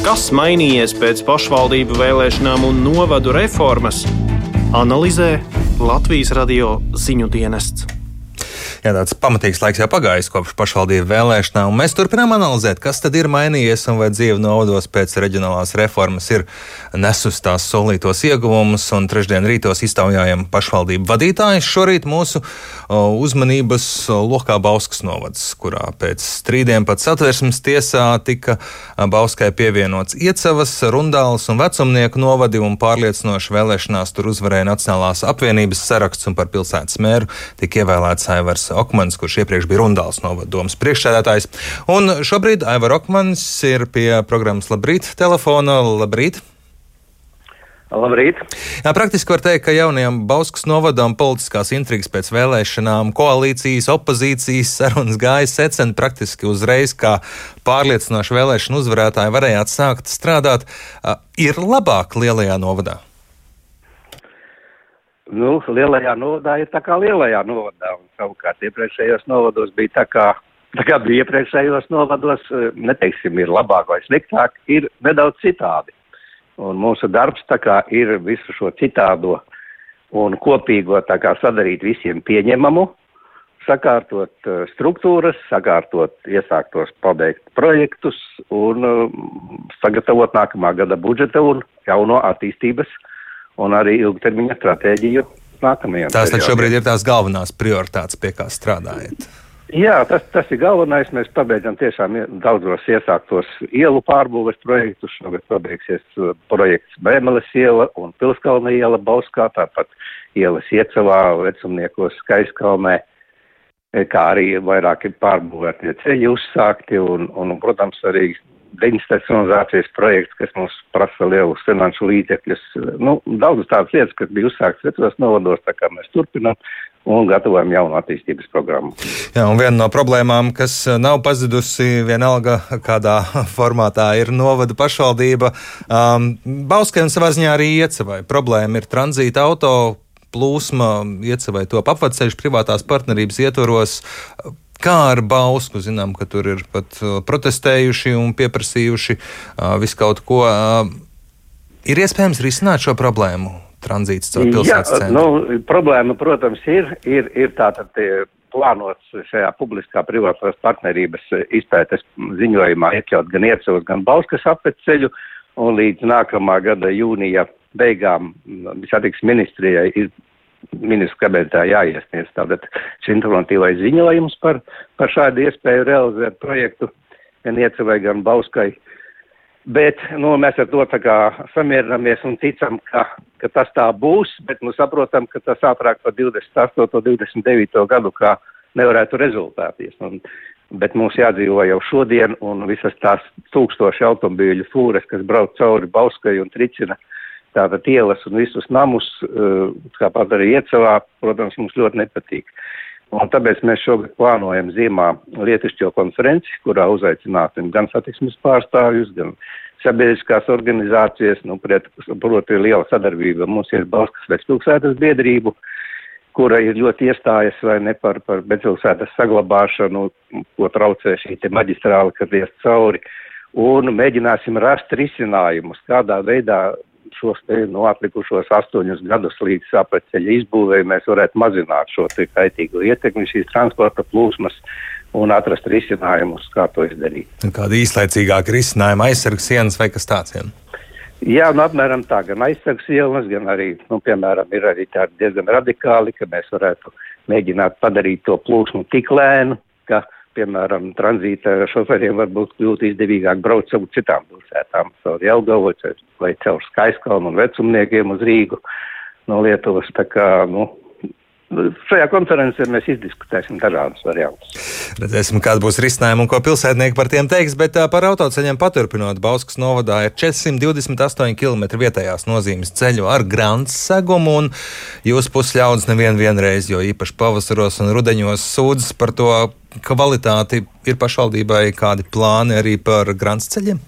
Kas mainījies pēc pašvaldību vēlēšanām un novadu reformas? Analizē Latvijas radio ziņu dienests. Jā, tāds pamatīgs laiks jau pagājis kopš pašvaldību vēlēšanām, un mēs turpinām analizēt, kas tad ir mainījies un vai dzīve novados pēc reģionālās reformas ir nesus tās solītos ieguvumus. Trešdien rītos iztaujājam pašvaldību vadītājus. Šorīt mūsu uzmanības lokā Bauskas novads, kurā pēc strīdiem pat satversmes tiesā tika Bauskai pievienots Iecavas, Rundāls un Vecumnieku novadi un pārliecinoši vēlēšanās tur uzvarēja Nacionālās apvienības saraksts un par pilsētas mēru tika ievēlēts Aivars Okmans, kurš iepriekš bija Rundāls novadomas priekšsēdētājs. Un šobrīd Aivar Okmans ir pie programmas Labrīt telefona. Labrīt! Labrīt! Jā, praktiski var teikt, ka jaunajam Bauskas novadam politiskās intrigas pēc vēlēšanām, koalīcijas, opozīcijas sarunas gāja secen praktiski uzreiz, kā pārliecinoši vēlēšanu uzvarētāji varējāt sākt strādāt. Ir labāk lielajā novadā? Nu, lielajā novadā ir tā kā lielajā novadā, un savukārt iepriekšējos novados bija tā kā, tā kā bija iepriekšējos novados, eh, neteiksim, ir labāk vai sliktāk, ir nedaudz citādi. Un mūsu darbs tā kā ir visu šo citādo un kopīgo tā kā sadarīt visiem pieņemamu, sakārtot uh, struktūras, sakārtot iesāktos pabeigt projektus un uh, sagatavot nākamā gada budžeta un jauno attīstības un arī ilgtermiņa stratēģiju nākamajam. Tās tad šobrīd ir tās galvenās prioritātes, pie kā strādājat. Jā, tas, tas ir galvenais. Mēs pabeidzam tiešām daudzos iesāktos ielu pārbūves projektus. Šogad pabeigsies uh, projekts Bēmeles iela un Pilskalna iela Bauskā, tāpat ielas iecavā, vecumniekos Skaiskalnē, kā arī vairāki pārbūvētie ceļi uzsākti un, un protams, arī deinstitucionalizācijas projekts, kas mums prasa lielus finanšu līdzekļus. Nu, daudzas tādas lietas, kas bija uzsāktas citos novados, tā kā mēs turpinām un gatavojam jaunu attīstības programmu. Jā, un viena no problēmām, kas nav pazudusi, vienalga kādā formātā, ir novada pašvaldība. Um, Bauskai un savā ziņā arī iecevai. Problēma ir tranzīta auto plūsma, iecevai top apveceļš privātās partnerības ietvaros. Kā ar Bausku? Zinām, ka tur ir pat uh, protestējuši un pieprasījuši uh, visu kaut ko. Uh, ir iespējams risināt šo problēmu tranzīts caur pilsētas centru? Nu, problēma, protams, ir, ir, ir tātad plānots šajā publiskā privātās partnerības izpētes ziņojumā iekļaut gan iecavas, gan Bauskas apveceļu, un līdz nākamā gada jūnija beigām satiks ministrijai ir ministru kabinetā jāiesniedz tātad šis informatīvais ziņojums par, par šādu iespēju realizēt projektu gan Iecevai, gan Bauskai. Bet nu, mēs ar to samierinamies un ticam, ka, ka tas tā būs, bet nu saprotam, ka tas ātrāk par 28. un 29. gadu kā nevarētu rezultāties. Un, bet mums jādzīvo jau šodien un visas tās tūkstoši automobīļu fūres, kas brauc cauri Bauskai un tricina uh, tātad ielas un visus namus, eh, kā pat arī iecavā, protams, mums ļoti nepatīk. Un tāpēc mēs šogad plānojam zīmā lietišķo konferenci, kurā uzaicināsim gan satiksmes pārstāvjus, gan sabiedriskās organizācijas, nu, proti, liela sadarbība mums ir Balskas vecpilsētas biedrību, kura ir ļoti iestājas vai ne par, par vecpilsētas saglabāšanu, ko traucē šī te maģistrāla, kad ies cauri. Un mēģināsim rast risinājumus, kādā veidā šos te, no atlikušos astoņus gadus līdz apceļa izbūvēja mēs varētu mazināt šo te kaitīgo ietekmi šīs transporta plūsmas un atrast risinājumus, kā to izdarīt. Kāda īslaicīgāka risinājuma aizsargs sienas vai kas tāds? Ja? Jā, nu, apmēram tā, gan aizsargs ielas, gan arī, nu, piemēram, ir arī tādi diezgan radikāli, ka mēs varētu mēģināt padarīt to plūsmu tik lēnu, ka piemēram, tranzīta šoferiem varbūt kļūt izdevīgāk braukt savu citām pilsētām, caur Jelgavu vai caur Skaiskalnu un vecumniekiem uz Rīgu no Lietuvas. Tā kā, nu, Šajā konferencē mēs izdiskutēsim dažādus variantus. Redzēsim, kāda būs risinājuma un ko pilsētnieki par tiem teiks. Bet par autoceļiem paturpinot, Bauskas novadā ir 428 km vietējās nozīmes ceļu ar grāmatas segumu. Jūsu puses ļaudis nevienu vienreiz, jo īpaši pavasaros un rudeņos sūdzas par to kvalitāti. Ir pašvaldībai kādi plāni arī par grāmatas ceļiem?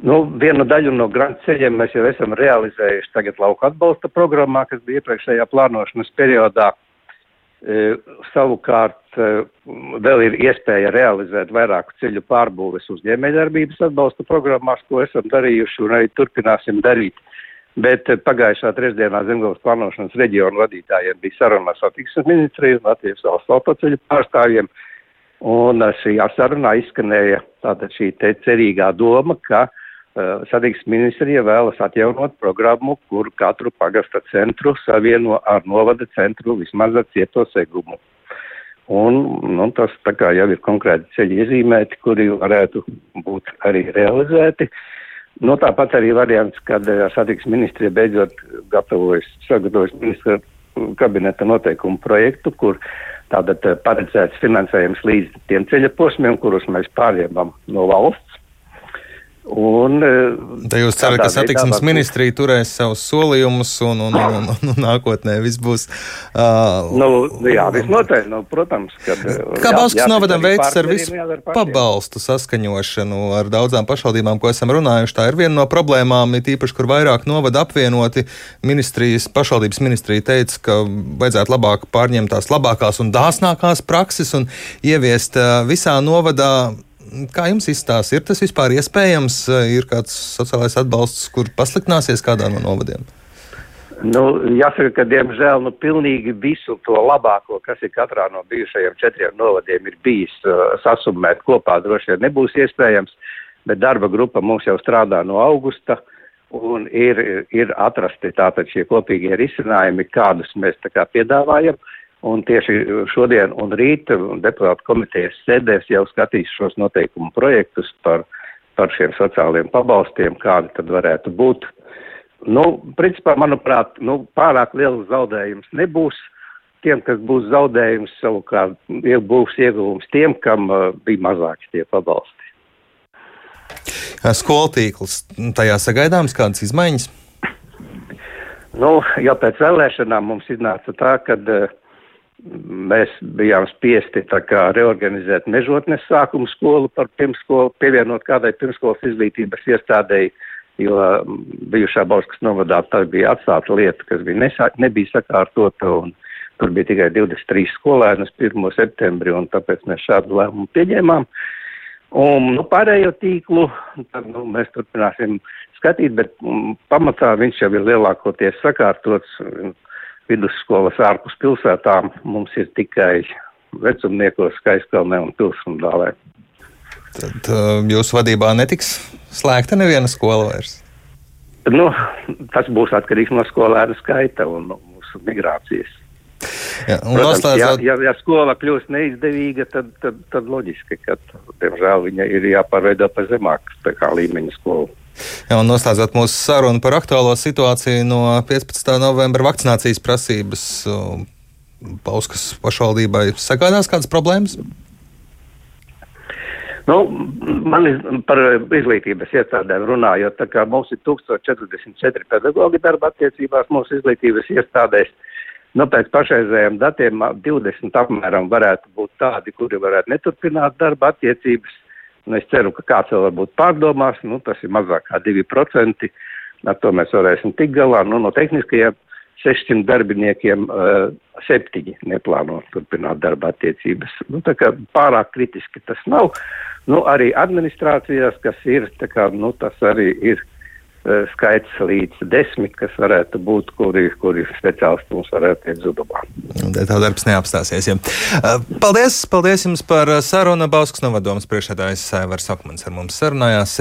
Nu, vienu daļu no grāmatas ceļiem mēs jau esam realizējuši tagad lauka atbalsta programmā, kas bija iepriekšējā plānošanas periodā. Savukārt vēl ir iespēja realizēt vairāku ceļu pārbūves uzņēmējdarbības atbalsta programmās, ko esam darījuši un arī turpināsim darīt. Bet pagājušā trešdienā Zemgales plānošanas reģionu vadītājiem bija saruna ar satiksmes ministriju un Latvijas valsts autoceļu pārstāvjiem. Un šī sarunā izskanēja tātad šī cerīgā doma, ka uh, satiksmes ministrija vēlas atjaunot programmu, kur katru pagasta centru savieno ar novada centru vismaz ar cieto segumu. Un, nu, tas tā kā jau ir konkrēti ceļi iezīmēti, kuri varētu būt arī realizēti. Nu, tāpat arī variants, kad uh, satiksmes ministrija beidzot gatavojas, sagatavojas ministra kabineta noteikumu projektu, kur tātad uh, paredzēts finansējums līdz tiem ceļa posmiem, kurus mēs pārņemam no valsts. Un, Te jūs cerat, ka satiksmes ministrija turēs savus solījumus un, un, un, un, un, nākotnē viss būs. Uh, nu, jā, visnotaļ, nu, protams. Kad, kā Bauskas novadam veids ar visu pabalstu saskaņošanu ar daudzām pašvaldībām, ko esam runājuši, tā ir viena no problēmām, it īpaši, kur vairāk novada apvienoti. Ministrijas, pašvaldības ministrija teica, ka vajadzētu labāk pārņemt tās labākās un dāsnākās prakses un ieviest visā novadā Kā jums izstāsta, ir tas vispār iespējams? Ir kāds sociālais atbalsts, kur pasliktināsies kādā no novadiem? Nu, jāsaka, ka diemžēl nu, pilnīgi visu to labāko, kas ir katrā no bijušajiem četriem novadiem, ir bijis uh, sasumēt kopā. Droši vien nebūs iespējams, bet darba grupa mums jau strādā no augusta un ir, ir atrasti tātad šie kopīgie risinājumi, kādus mēs tā kā piedāvājam. Uh, Un tieši šodien un rīt deputātu komitejas sēdēs jau skatīs šos noteikumu projektus par, par šiem sociālajiem pabalstiem, kādi tad varētu būt. Nu, principā, manuprāt, nu, pārāk liels zaudējums nebūs. Tiem, kas būs zaudējums, savukārt būs ieguvums tiem, kam uh, bija mazāks tie pabalsti. Skolu tīkls, tajā sagaidāms kādas izmaiņas? Nu, jau pēc vēlēšanām mums iznāca tā, ka uh, mēs bijām spiesti reorganizēt mežotnes sākuma skolu par pirmskolu, pievienot kādai pirmskolas izglītības iestādēji, jo bijušā Bauskas novadā tā bija atstāta lieta, kas bija nesā, nebija sakārtota, un tur bija tikai 23 skolēnas 1. septembri, un tāpēc mēs šādu lēmumu pieņēmām. Un nu, pārējo tīklu tad, nu, mēs turpināsim skatīt, bet um, pamatā viņš jau ir lielākoties sakārtots vidusskolas ārpus pilsētām mums ir tikai vecumniekos, skaiskalnē un pilsundālē. Tad uh, jūsu vadībā netiks slēgta neviena skola vairs? Nu, tas būs atkarīgs no skolēnu skaita un mūsu migrācijas. Ja, Protams, noslēdzot... ja, ja, ja skola kļūst neizdevīga, tad, tad, tad loģiski, ka, diemžēl, viņa ir jāpārveido pa zemāku līmeņa skolu. Jā, un noslēdzot mūsu sarunu par aktuālo situāciju no 15. novembra vakcinācijas prasības, Pauskas pašvaldībai sagādās kādas problēmas? Nu, man ir par izglītības iestādēm runājot, tā kā mums ir 1044 pedagoģi darba attiecībās mūsu izglītības iestādēs. Nu, pēc pašreizējiem datiem 20 apmēram varētu būt tādi, kuri varētu neturpināt darba attiecības. Un es ceru, ka kāds vēl varbūt pārdomās, nu, tas ir mazāk kā 2%. Ar to mēs varēsim tikt galā. Nu, no tehniskajiem 600 darbiniekiem uh, septiņi neplāno turpināt darba attiecības. Nu, tā kā pārāk kritiski tas nav. Nu, arī administrācijās, kas ir, tā kā, nu, tas arī ir skaits līdz desmit, kas varētu būt, kuri, kuri speciālisti mums varētu iet zudumā. Tā darbs neapstāsies. Ja. Eh, paldies, paldies jums par sarunu. Bauskas novadomas priekšētājs Saivars Akmans ar mums sarunājās.